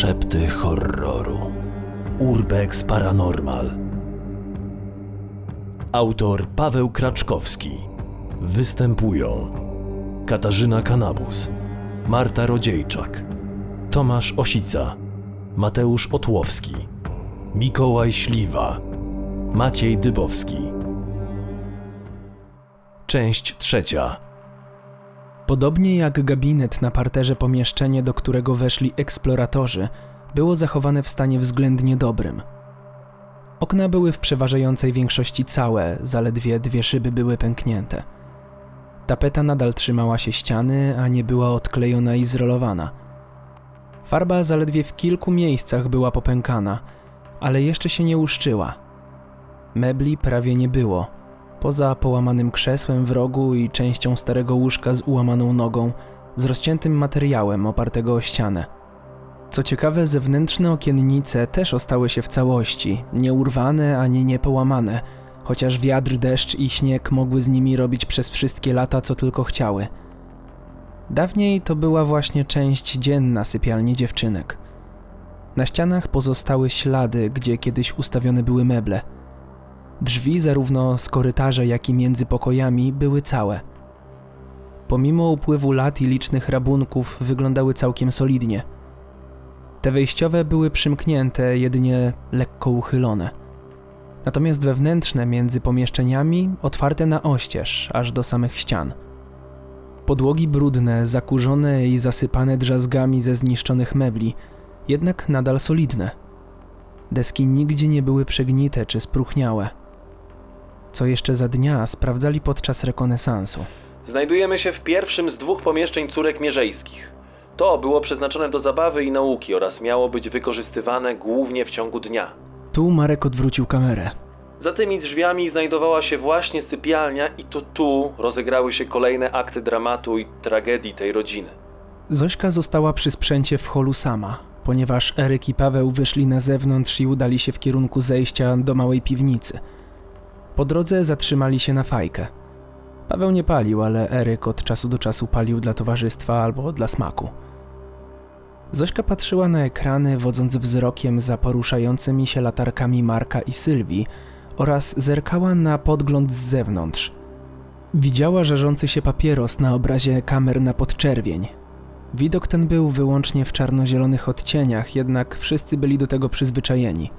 Szepty horroru. Urbex Paranormal. Autor Paweł Kraczkowski. Występują Katarzyna Kanabus, Marta Rodziejczak, Tomasz Osica, Mateusz Otłowski, Mikołaj Śliwa, Maciej Dybowski. Część trzecia. Podobnie jak gabinet na parterze pomieszczenie, do którego weszli eksploratorzy, było zachowane w stanie względnie dobrym. Okna były w przeważającej większości całe, zaledwie dwie szyby były pęknięte. Tapeta nadal trzymała się ściany, a nie była odklejona i zrolowana. Farba zaledwie w kilku miejscach była popękana, ale jeszcze się nie uszczyła. Mebli prawie nie było – Poza połamanym krzesłem w rogu i częścią starego łóżka z ułamaną nogą, z rozciętym materiałem opartego o ścianę. Co ciekawe, zewnętrzne okiennice też ostały się w całości, nie urwane ani nie połamane, chociaż wiatr, deszcz i śnieg mogły z nimi robić przez wszystkie lata co tylko chciały. Dawniej to była właśnie część dzienna sypialni dziewczynek. Na ścianach pozostały ślady, gdzie kiedyś ustawione były meble – Drzwi zarówno z korytarza, jak i między pokojami były całe. Pomimo upływu lat i licznych rabunków wyglądały całkiem solidnie. Te wejściowe były przymknięte, jedynie lekko uchylone. Natomiast wewnętrzne między pomieszczeniami otwarte na oścież, aż do samych ścian. Podłogi brudne, zakurzone i zasypane drzazgami ze zniszczonych mebli, jednak nadal solidne. Deski nigdzie nie były przegnite czy spruchniałe co jeszcze za dnia sprawdzali podczas rekonesansu. Znajdujemy się w pierwszym z dwóch pomieszczeń córek mierzejskich. To było przeznaczone do zabawy i nauki oraz miało być wykorzystywane głównie w ciągu dnia. Tu Marek odwrócił kamerę. Za tymi drzwiami znajdowała się właśnie sypialnia i to tu rozegrały się kolejne akty dramatu i tragedii tej rodziny. Zośka została przy sprzęcie w holu sama, ponieważ Eryk i Paweł wyszli na zewnątrz i udali się w kierunku zejścia do małej piwnicy – po drodze zatrzymali się na fajkę. Paweł nie palił, ale Eryk od czasu do czasu palił dla towarzystwa albo dla smaku. Zośka patrzyła na ekrany, wodząc wzrokiem za poruszającymi się latarkami Marka i Sylwii oraz zerkała na podgląd z zewnątrz. Widziała żarzący się papieros na obrazie kamer na podczerwień. Widok ten był wyłącznie w czarnozielonych odcieniach, jednak wszyscy byli do tego przyzwyczajeni –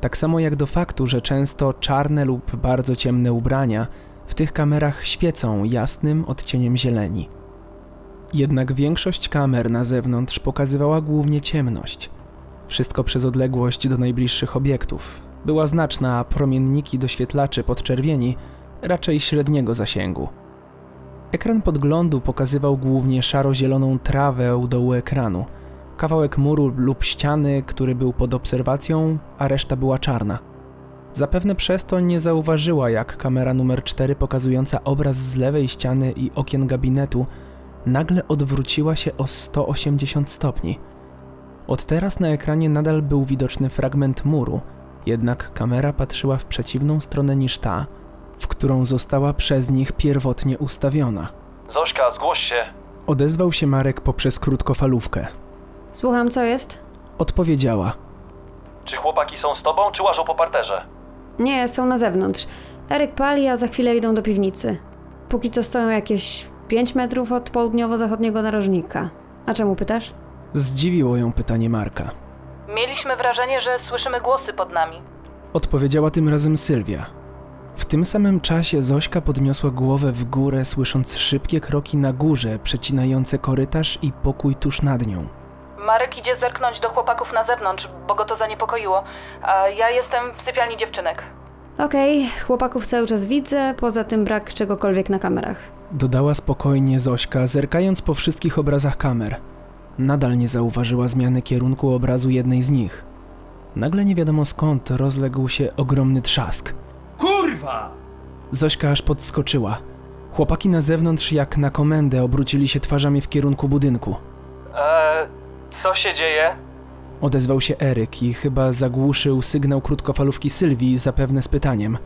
tak samo jak do faktu, że często czarne lub bardzo ciemne ubrania w tych kamerach świecą jasnym odcieniem zieleni. Jednak większość kamer na zewnątrz pokazywała głównie ciemność. Wszystko przez odległość do najbliższych obiektów. Była znaczna, a promienniki doświetlaczy podczerwieni raczej średniego zasięgu. Ekran podglądu pokazywał głównie szaro-zieloną trawę u dołu ekranu – kawałek muru lub ściany, który był pod obserwacją, a reszta była czarna. Zapewne przez to nie zauważyła, jak kamera numer 4 pokazująca obraz z lewej ściany i okien gabinetu nagle odwróciła się o 180 stopni. Od teraz na ekranie nadal był widoczny fragment muru, jednak kamera patrzyła w przeciwną stronę niż ta, w którą została przez nich pierwotnie ustawiona. Zośka, zgłoś się! Odezwał się Marek poprzez krótkofalówkę. Słucham, co jest? Odpowiedziała. Czy chłopaki są z tobą, czy łażą po parterze? Nie, są na zewnątrz. Eryk pali, a za chwilę idą do piwnicy. Póki co stoją jakieś 5 metrów od południowo-zachodniego narożnika. A czemu pytasz? Zdziwiło ją pytanie Marka. Mieliśmy wrażenie, że słyszymy głosy pod nami. Odpowiedziała tym razem Sylwia. W tym samym czasie Zośka podniosła głowę w górę, słysząc szybkie kroki na górze, przecinające korytarz i pokój tuż nad nią. Marek idzie zerknąć do chłopaków na zewnątrz, bo go to zaniepokoiło, a ja jestem w sypialni dziewczynek. Okej, chłopaków cały czas widzę, poza tym brak czegokolwiek na kamerach. Dodała spokojnie Zośka, zerkając po wszystkich obrazach kamer. Nadal nie zauważyła zmiany kierunku obrazu jednej z nich. Nagle nie wiadomo skąd rozległ się ogromny trzask. Kurwa! Zośka aż podskoczyła. Chłopaki na zewnątrz, jak na komendę, obrócili się twarzami w kierunku budynku. Eee, co się dzieje? Odezwał się Eryk i chyba zagłuszył sygnał krótkofalówki Sylwii, zapewne z pytaniem.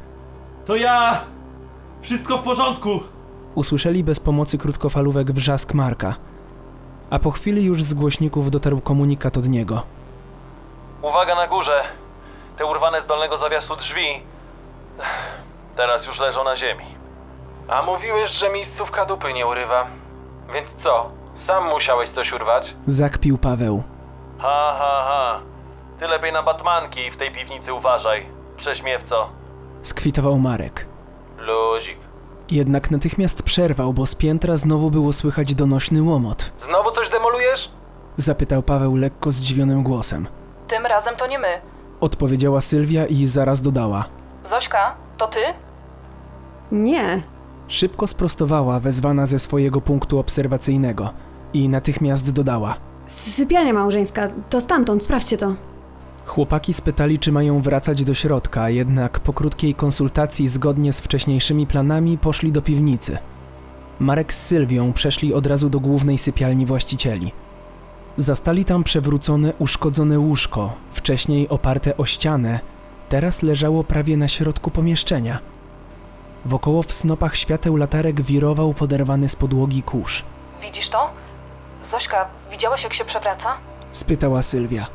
To ja! Wszystko w porządku! Usłyszeli bez pomocy krótkofalówek wrzask Marka. A po chwili już z głośników dotarł komunikat od niego. Uwaga na górze. Te urwane z dolnego zawiasu drzwi. Teraz już leżą na ziemi. A mówiłeś, że miejscówka dupy nie urywa. Więc co? Sam musiałeś coś urwać? Zakpił Paweł. Ha, ha, ha. Ty lepiej na batmanki w tej piwnicy uważaj. Prześmiewco. Skwitował Marek. Luzik. Jednak natychmiast przerwał, bo z piętra znowu było słychać donośny łomot. Znowu coś demolujesz? Zapytał Paweł lekko zdziwionym głosem. Tym razem to nie my. Odpowiedziała Sylwia i zaraz dodała. Zośka, to ty? Nie. Szybko sprostowała, wezwana ze swojego punktu obserwacyjnego i natychmiast dodała. Sypialnia małżeńska, to stamtąd, sprawdźcie to. Chłopaki spytali, czy mają wracać do środka, jednak po krótkiej konsultacji zgodnie z wcześniejszymi planami poszli do piwnicy. Marek z Sylwią przeszli od razu do głównej sypialni właścicieli. Zastali tam przewrócone, uszkodzone łóżko, wcześniej oparte o ścianę, teraz leżało prawie na środku pomieszczenia. Wokoło w snopach świateł latarek wirował poderwany z podłogi kurz. Widzisz to? Zośka, widziałaś jak się przewraca? Spytała Sylwia.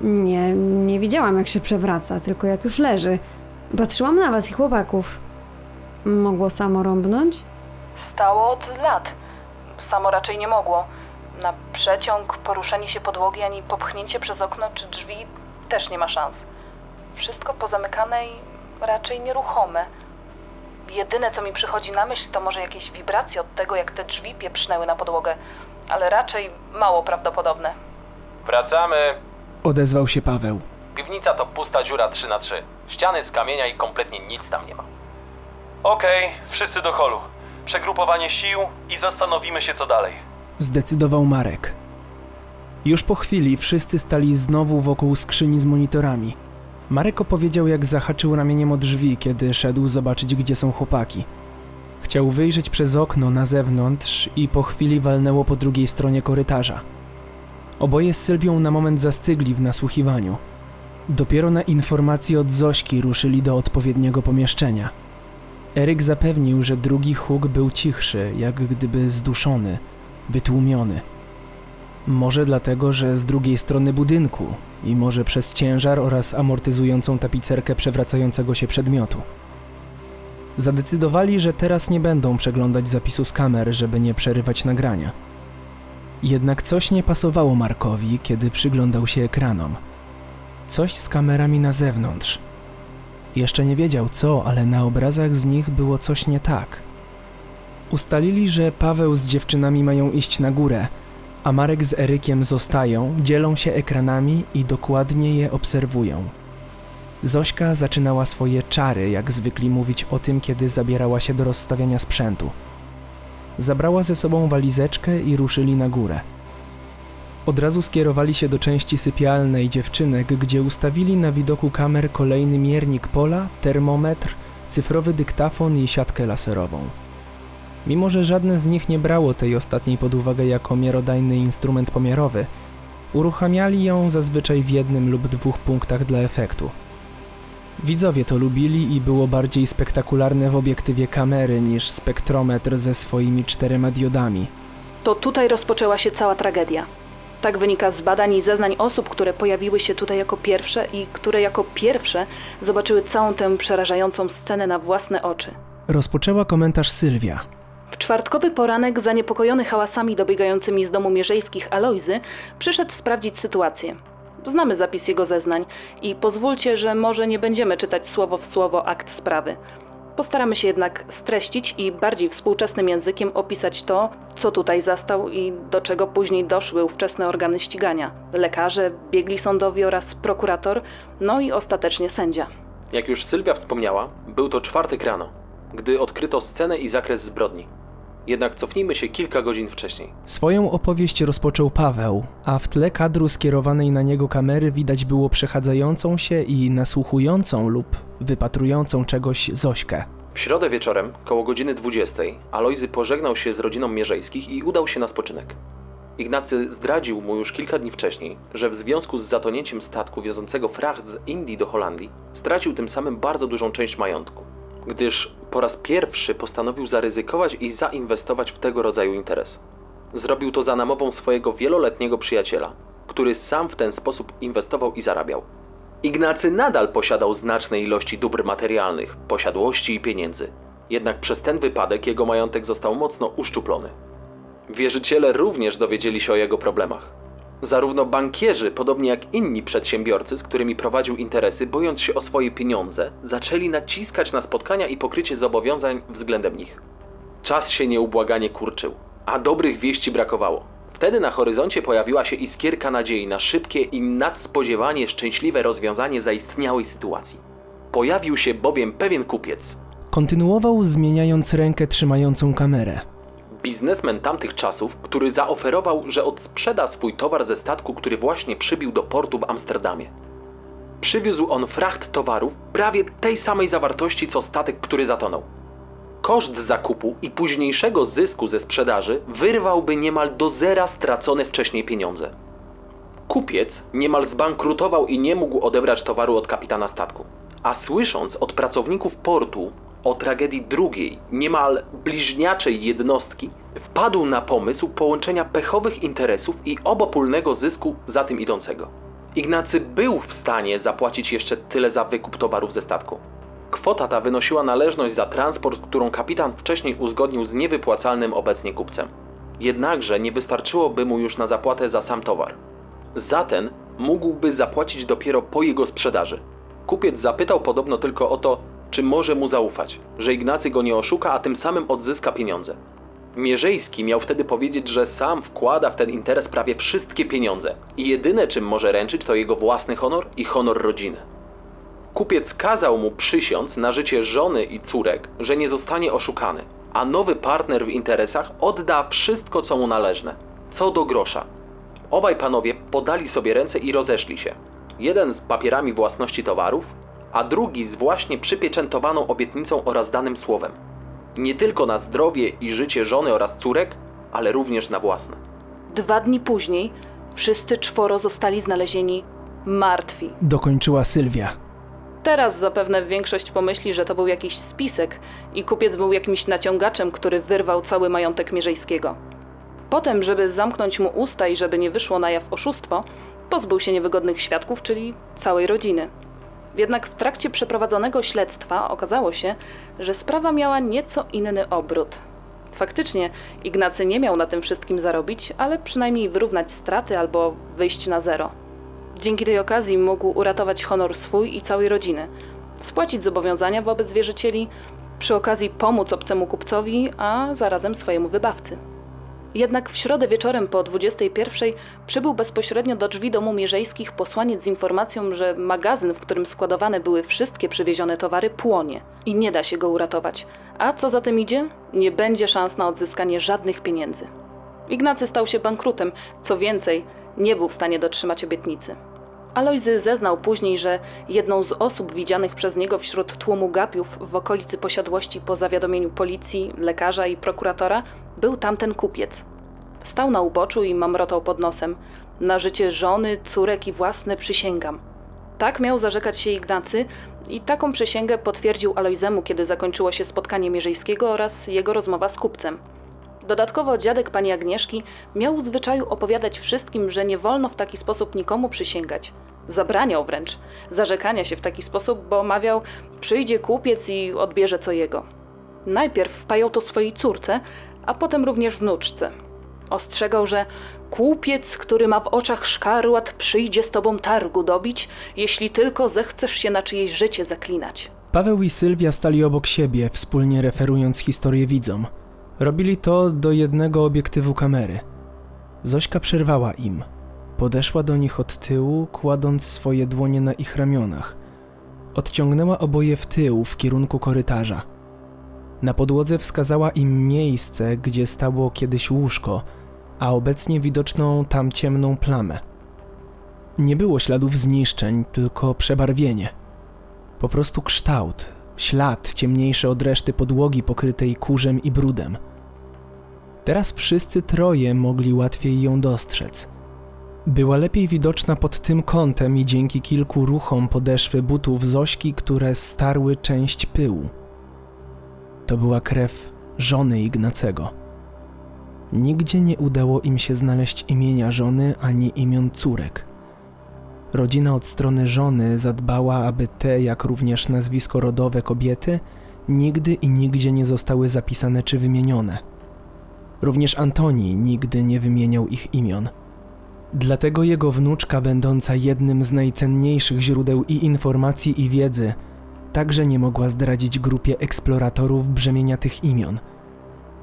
Nie, nie widziałam jak się przewraca, tylko jak już leży. Patrzyłam na was i chłopaków. Mogło samo rąbnąć? Stało od lat. Samo raczej nie mogło. Na przeciąg, poruszenie się podłogi, ani popchnięcie przez okno czy drzwi też nie ma szans. Wszystko pozamykane i raczej nieruchome. Jedyne, co mi przychodzi na myśl, to może jakieś wibracje od tego, jak te drzwi pieprznęły na podłogę, ale raczej mało prawdopodobne. Wracamy. Odezwał się Paweł. Piwnica to pusta dziura 3 na 3 Ściany z kamienia i kompletnie nic tam nie ma. Okej, wszyscy do holu. Przegrupowanie sił i zastanowimy się co dalej. Zdecydował Marek. Już po chwili wszyscy stali znowu wokół skrzyni z monitorami. Marek opowiedział, jak zahaczył ramieniem o drzwi, kiedy szedł zobaczyć, gdzie są chłopaki. Chciał wyjrzeć przez okno na zewnątrz i po chwili walnęło po drugiej stronie korytarza. Oboje z Sylwią na moment zastygli w nasłuchiwaniu. Dopiero na informację od Zośki ruszyli do odpowiedniego pomieszczenia. Eryk zapewnił, że drugi huk był cichszy, jak gdyby zduszony, wytłumiony. Może dlatego, że z drugiej strony budynku i może przez ciężar oraz amortyzującą tapicerkę przewracającego się przedmiotu. Zadecydowali, że teraz nie będą przeglądać zapisu z kamer, żeby nie przerywać nagrania. Jednak coś nie pasowało Markowi, kiedy przyglądał się ekranom. Coś z kamerami na zewnątrz. Jeszcze nie wiedział co, ale na obrazach z nich było coś nie tak. Ustalili, że Paweł z dziewczynami mają iść na górę, a Marek z Erykiem zostają, dzielą się ekranami i dokładnie je obserwują. Zośka zaczynała swoje czary, jak zwykli mówić o tym, kiedy zabierała się do rozstawiania sprzętu. Zabrała ze sobą walizeczkę i ruszyli na górę. Od razu skierowali się do części sypialnej dziewczynek, gdzie ustawili na widoku kamer kolejny miernik pola, termometr, cyfrowy dyktafon i siatkę laserową. Mimo, że żadne z nich nie brało tej ostatniej pod uwagę jako miarodajny instrument pomiarowy, uruchamiali ją zazwyczaj w jednym lub dwóch punktach dla efektu. Widzowie to lubili i było bardziej spektakularne w obiektywie kamery niż spektrometr ze swoimi czterema diodami. To tutaj rozpoczęła się cała tragedia. Tak wynika z badań i zeznań osób, które pojawiły się tutaj jako pierwsze i które jako pierwsze zobaczyły całą tę przerażającą scenę na własne oczy. Rozpoczęła komentarz Sylwia. W czwartkowy poranek, zaniepokojony hałasami dobiegającymi z domu mierzejskich Alojzy, przyszedł sprawdzić sytuację. Znamy zapis jego zeznań i pozwólcie, że może nie będziemy czytać słowo w słowo akt sprawy. Postaramy się jednak streścić i bardziej współczesnym językiem opisać to, co tutaj zastał i do czego później doszły ówczesne organy ścigania lekarze, biegli sądowi oraz prokurator, no i ostatecznie sędzia. Jak już Sylwia wspomniała, był to czwartek rano, gdy odkryto scenę i zakres zbrodni. Jednak cofnijmy się kilka godzin wcześniej. Swoją opowieść rozpoczął Paweł, a w tle kadru skierowanej na niego kamery widać było przechadzającą się i nasłuchującą lub wypatrującą czegoś Zośkę. W środę wieczorem, koło godziny 20, Alojzy pożegnał się z rodziną Mierzejskich i udał się na spoczynek. Ignacy zdradził mu już kilka dni wcześniej, że w związku z zatonięciem statku wiozącego fracht z Indii do Holandii stracił tym samym bardzo dużą część majątku, gdyż po raz pierwszy postanowił zaryzykować i zainwestować w tego rodzaju interes. Zrobił to za namową swojego wieloletniego przyjaciela, który sam w ten sposób inwestował i zarabiał. Ignacy nadal posiadał znaczne ilości dóbr materialnych, posiadłości i pieniędzy. Jednak przez ten wypadek jego majątek został mocno uszczuplony. Wierzyciele również dowiedzieli się o jego problemach. Zarówno bankierzy, podobnie jak inni przedsiębiorcy, z którymi prowadził interesy, bojąc się o swoje pieniądze, zaczęli naciskać na spotkania i pokrycie zobowiązań względem nich. Czas się nieubłaganie kurczył, a dobrych wieści brakowało. Wtedy na horyzoncie pojawiła się iskierka nadziei na szybkie i nadspodziewanie szczęśliwe rozwiązanie zaistniałej sytuacji. Pojawił się bowiem pewien kupiec, Kontynuował zmieniając rękę trzymającą kamerę. Biznesmen tamtych czasów, który zaoferował, że odsprzeda swój towar ze statku, który właśnie przybił do portu w Amsterdamie. Przywiózł on fracht towarów prawie tej samej zawartości co statek, który zatonął. Koszt zakupu i późniejszego zysku ze sprzedaży wyrwałby niemal do zera stracone wcześniej pieniądze. Kupiec niemal zbankrutował i nie mógł odebrać towaru od kapitana statku. A słysząc od pracowników portu o tragedii drugiej, niemal bliźniaczej jednostki, wpadł na pomysł połączenia pechowych interesów i obopólnego zysku za tym idącego. Ignacy był w stanie zapłacić jeszcze tyle za wykup towarów ze statku. Kwota ta wynosiła należność za transport, którą kapitan wcześniej uzgodnił z niewypłacalnym obecnie kupcem. Jednakże nie wystarczyłoby mu już na zapłatę za sam towar. Za ten mógłby zapłacić dopiero po jego sprzedaży. Kupiec zapytał podobno tylko o to, czy może mu zaufać, że Ignacy go nie oszuka, a tym samym odzyska pieniądze. Mierzejski miał wtedy powiedzieć, że sam wkłada w ten interes prawie wszystkie pieniądze i jedyne czym może ręczyć to jego własny honor i honor rodziny. Kupiec kazał mu przysiąc na życie żony i córek, że nie zostanie oszukany, a nowy partner w interesach odda wszystko, co mu należne, co do grosza. Obaj panowie podali sobie ręce i rozeszli się. Jeden z papierami własności towarów, a drugi z właśnie przypieczętowaną obietnicą oraz danym słowem. Nie tylko na zdrowie i życie żony oraz córek, ale również na własne. Dwa dni później wszyscy czworo zostali znalezieni martwi. Dokończyła Sylwia. Teraz zapewne większość pomyśli, że to był jakiś spisek i kupiec był jakimś naciągaczem, który wyrwał cały majątek Mierzejskiego. Potem, żeby zamknąć mu usta i żeby nie wyszło na jaw oszustwo, pozbył się niewygodnych świadków, czyli całej rodziny. Jednak w trakcie przeprowadzonego śledztwa okazało się, że sprawa miała nieco inny obrót. Faktycznie Ignacy nie miał na tym wszystkim zarobić, ale przynajmniej wyrównać straty albo wyjść na zero. Dzięki tej okazji mógł uratować honor swój i całej rodziny, spłacić zobowiązania wobec wierzycieli, przy okazji pomóc obcemu kupcowi, a zarazem swojemu wybawcy. Jednak w środę wieczorem po 21 przybył bezpośrednio do drzwi domu Mierzejskich posłaniec z informacją, że magazyn, w którym składowane były wszystkie przywiezione towary, płonie i nie da się go uratować. A co za tym idzie? Nie będzie szans na odzyskanie żadnych pieniędzy. Ignacy stał się bankrutem, co więcej, nie był w stanie dotrzymać obietnicy. Alojzy zeznał później, że jedną z osób widzianych przez niego wśród tłumu gapiów w okolicy posiadłości po zawiadomieniu policji, lekarza i prokuratora był tamten kupiec. Stał na uboczu i mamrotał pod nosem. Na życie żony, córek i własne przysięgam. Tak miał zarzekać się Ignacy i taką przysięgę potwierdził Alojzemu, kiedy zakończyło się spotkanie Mierzejskiego oraz jego rozmowa z kupcem. Dodatkowo dziadek pani Agnieszki miał w zwyczaju opowiadać wszystkim, że nie wolno w taki sposób nikomu przysięgać. Zabraniał wręcz zarzekania się w taki sposób, bo mawiał, przyjdzie kupiec i odbierze co jego. Najpierw wpajał to swojej córce, a potem również wnuczce. Ostrzegał, że kupiec, który ma w oczach szkarłat, przyjdzie z tobą targu dobić, jeśli tylko zechcesz się na czyjeś życie zaklinać. Paweł i Sylwia stali obok siebie, wspólnie referując historię widzom. Robili to do jednego obiektywu kamery. Zośka przerwała im. Podeszła do nich od tyłu, kładąc swoje dłonie na ich ramionach. Odciągnęła oboje w tył w kierunku korytarza. Na podłodze wskazała im miejsce, gdzie stało kiedyś łóżko, a obecnie widoczną tam ciemną plamę. Nie było śladów zniszczeń, tylko przebarwienie. Po prostu kształt, ślad ciemniejszy od reszty podłogi pokrytej kurzem i brudem. Teraz wszyscy troje mogli łatwiej ją dostrzec. Była lepiej widoczna pod tym kątem i dzięki kilku ruchom podeszwy butów Zośki, które starły część pyłu. To była krew żony Ignacego. Nigdzie nie udało im się znaleźć imienia żony ani imion córek. Rodzina od strony żony zadbała, aby te, jak również nazwisko rodowe kobiety, nigdy i nigdzie nie zostały zapisane czy wymienione. Również Antoni nigdy nie wymieniał ich imion. Dlatego jego wnuczka, będąca jednym z najcenniejszych źródeł i informacji i wiedzy, także nie mogła zdradzić grupie eksploratorów brzemienia tych imion.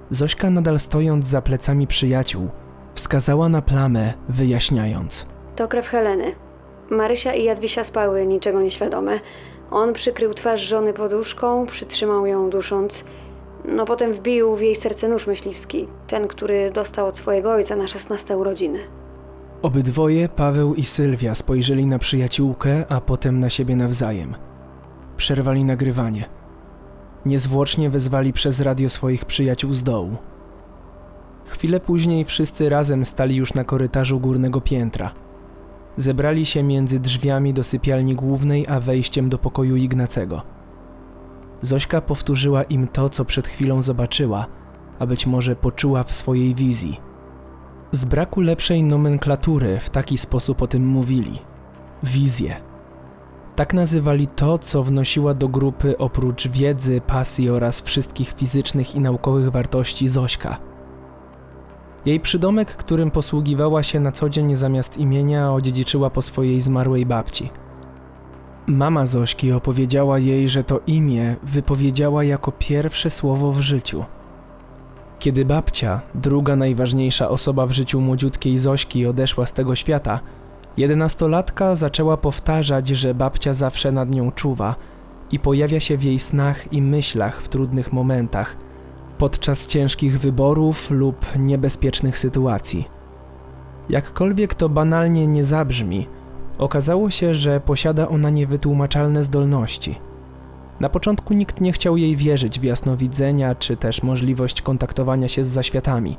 Zośka, nadal stojąc za plecami przyjaciół, wskazała na plamę, wyjaśniając. To krew Heleny. Marysia i Jadwisia spały, niczego nieświadome. On przykrył twarz żony poduszką, przytrzymał ją dusząc. No potem wbił w jej serce nóż myśliwski, ten, który dostał od swojego ojca na 16 urodziny. Obydwoje, Paweł i Sylwia, spojrzeli na przyjaciółkę, a potem na siebie nawzajem. Przerwali nagrywanie. Niezwłocznie wezwali przez radio swoich przyjaciół z dołu. Chwilę później wszyscy razem stali już na korytarzu górnego piętra. Zebrali się między drzwiami do sypialni głównej a wejściem do pokoju Ignacego. Zośka powtórzyła im to, co przed chwilą zobaczyła, a być może poczuła w swojej wizji. Z braku lepszej nomenklatury w taki sposób o tym mówili. Wizje. Tak nazywali to, co wnosiła do grupy oprócz wiedzy, pasji oraz wszystkich fizycznych i naukowych wartości Zośka. Jej przydomek, którym posługiwała się na co dzień zamiast imienia, odziedziczyła po swojej zmarłej babci. Mama Zośki opowiedziała jej, że to imię wypowiedziała jako pierwsze słowo w życiu. Kiedy babcia, druga najważniejsza osoba w życiu młodziutkiej Zośki, odeszła z tego świata, jedenastolatka zaczęła powtarzać, że babcia zawsze nad nią czuwa i pojawia się w jej snach i myślach w trudnych momentach, podczas ciężkich wyborów lub niebezpiecznych sytuacji. Jakkolwiek to banalnie nie zabrzmi, okazało się, że posiada ona niewytłumaczalne zdolności. Na początku nikt nie chciał jej wierzyć w jasnowidzenia czy też możliwość kontaktowania się z zaświatami.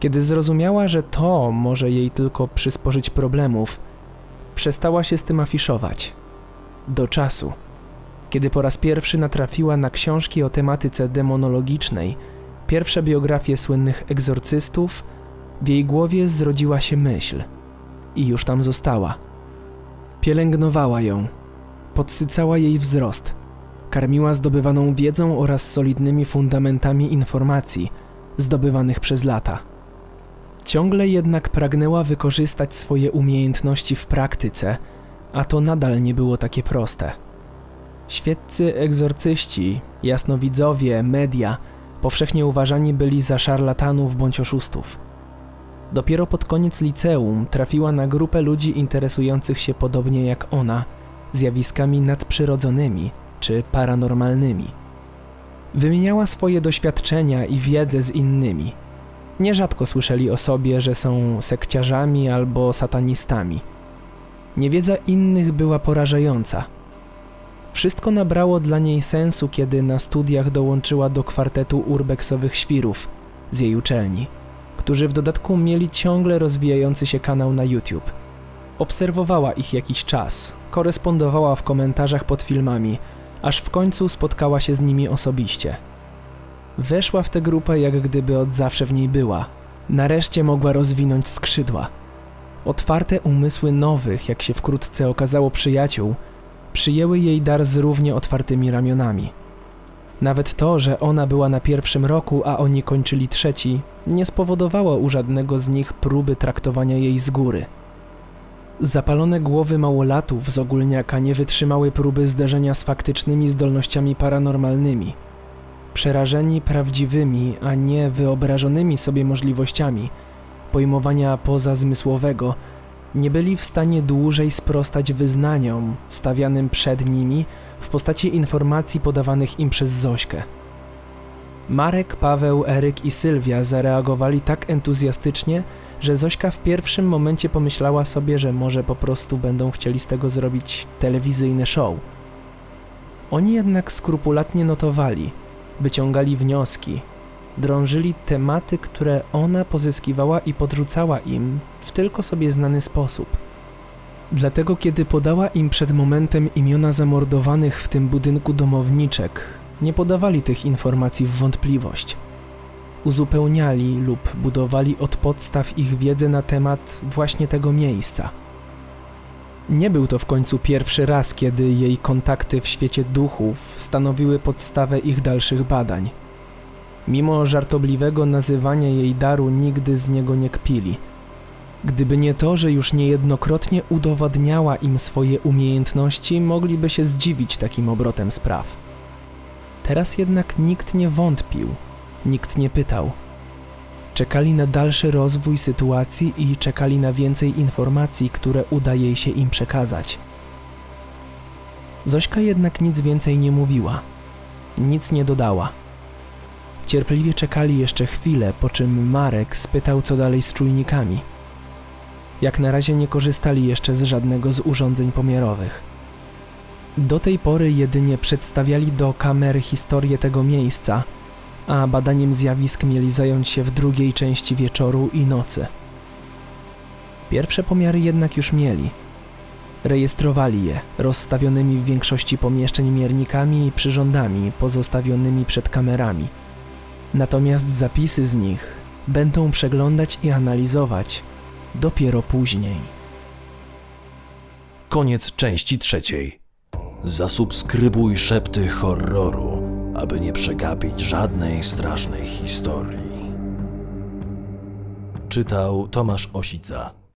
Kiedy zrozumiała, że to może jej tylko przysporzyć problemów, przestała się z tym afiszować. Do czasu, kiedy po raz pierwszy natrafiła na książki o tematyce demonologicznej, pierwsze biografie słynnych egzorcystów, w jej głowie zrodziła się myśl i już tam została. Pielęgnowała ją, podsycała jej wzrost, karmiła zdobywaną wiedzą oraz solidnymi fundamentami informacji zdobywanych przez lata. Ciągle jednak pragnęła wykorzystać swoje umiejętności w praktyce, a to nadal nie było takie proste. Świeccy egzorcyści, jasnowidzowie, media powszechnie uważani byli za szarlatanów bądź oszustów. Dopiero pod koniec liceum trafiła na grupę ludzi interesujących się podobnie jak ona zjawiskami nadprzyrodzonymi czy paranormalnymi. Wymieniała swoje doświadczenia i wiedzę z innymi. Nierzadko słyszeli o sobie, że są sekciarzami albo satanistami. Niewiedza innych była porażająca. Wszystko nabrało dla niej sensu, kiedy na studiach dołączyła do kwartetu urbexowych świrów z jej uczelni, którzy w dodatku mieli ciągle rozwijający się kanał na YouTube. Obserwowała ich jakiś czas, korespondowała w komentarzach pod filmami, aż w końcu spotkała się z nimi osobiście. Weszła w tę grupę jak gdyby od zawsze w niej była. Nareszcie mogła rozwinąć skrzydła. Otwarte umysły nowych, jak się wkrótce okazało przyjaciół, przyjęły jej dar z równie otwartymi ramionami. Nawet to, że ona była na pierwszym roku, a oni kończyli trzeci, nie spowodowało u żadnego z nich próby traktowania jej z góry. Zapalone głowy małolatów z ogólniaka nie wytrzymały próby zderzenia z faktycznymi zdolnościami paranormalnymi. Przerażeni prawdziwymi, a nie wyobrażonymi sobie możliwościami pojmowania pozazmysłowego, nie byli w stanie dłużej sprostać wyznaniom stawianym przed nimi w postaci informacji podawanych im przez Zośkę. Marek, Paweł, Eryk i Sylwia zareagowali tak entuzjastycznie, że Zośka w pierwszym momencie pomyślała sobie, że może po prostu będą chcieli z tego zrobić telewizyjne show. Oni jednak skrupulatnie notowali, wyciągali wnioski, drążyli tematy, które ona pozyskiwała i podrzucała im w tylko sobie znany sposób. Dlatego, kiedy podała im przed momentem imiona zamordowanych w tym budynku domowniczek, nie podawali tych informacji w wątpliwość. uzupełniali lub budowali od podstaw ich wiedzę na temat właśnie tego miejsca. Nie był to w końcu pierwszy raz, kiedy jej kontakty w świecie duchów stanowiły podstawę ich dalszych badań. Mimo żartobliwego nazywania jej daru, nigdy z niego nie kpili. Gdyby nie to, że już niejednokrotnie udowadniała im swoje umiejętności, mogliby się zdziwić takim obrotem spraw. Teraz jednak nikt nie wątpił, nikt nie pytał. Czekali na dalszy rozwój sytuacji i czekali na więcej informacji, które uda jej się im przekazać. Zośka jednak nic więcej nie mówiła, nic nie dodała. Cierpliwie czekali jeszcze chwilę, po czym Marek spytał, co dalej z czujnikami. Jak na razie nie korzystali jeszcze z żadnego z urządzeń pomiarowych. Do tej pory jedynie przedstawiali do kamery historię tego miejsca, a badaniem zjawisk mieli zająć się w drugiej części wieczoru i nocy. Pierwsze pomiary jednak już mieli. Rejestrowali je rozstawionymi w większości pomieszczeń miernikami i przyrządami pozostawionymi przed kamerami. Natomiast zapisy z nich będą przeglądać i analizować dopiero później. Koniec części trzeciej. Zasubskrybuj szepty horroru, aby nie przegapić żadnej strasznej historii. Czytał Tomasz Osica.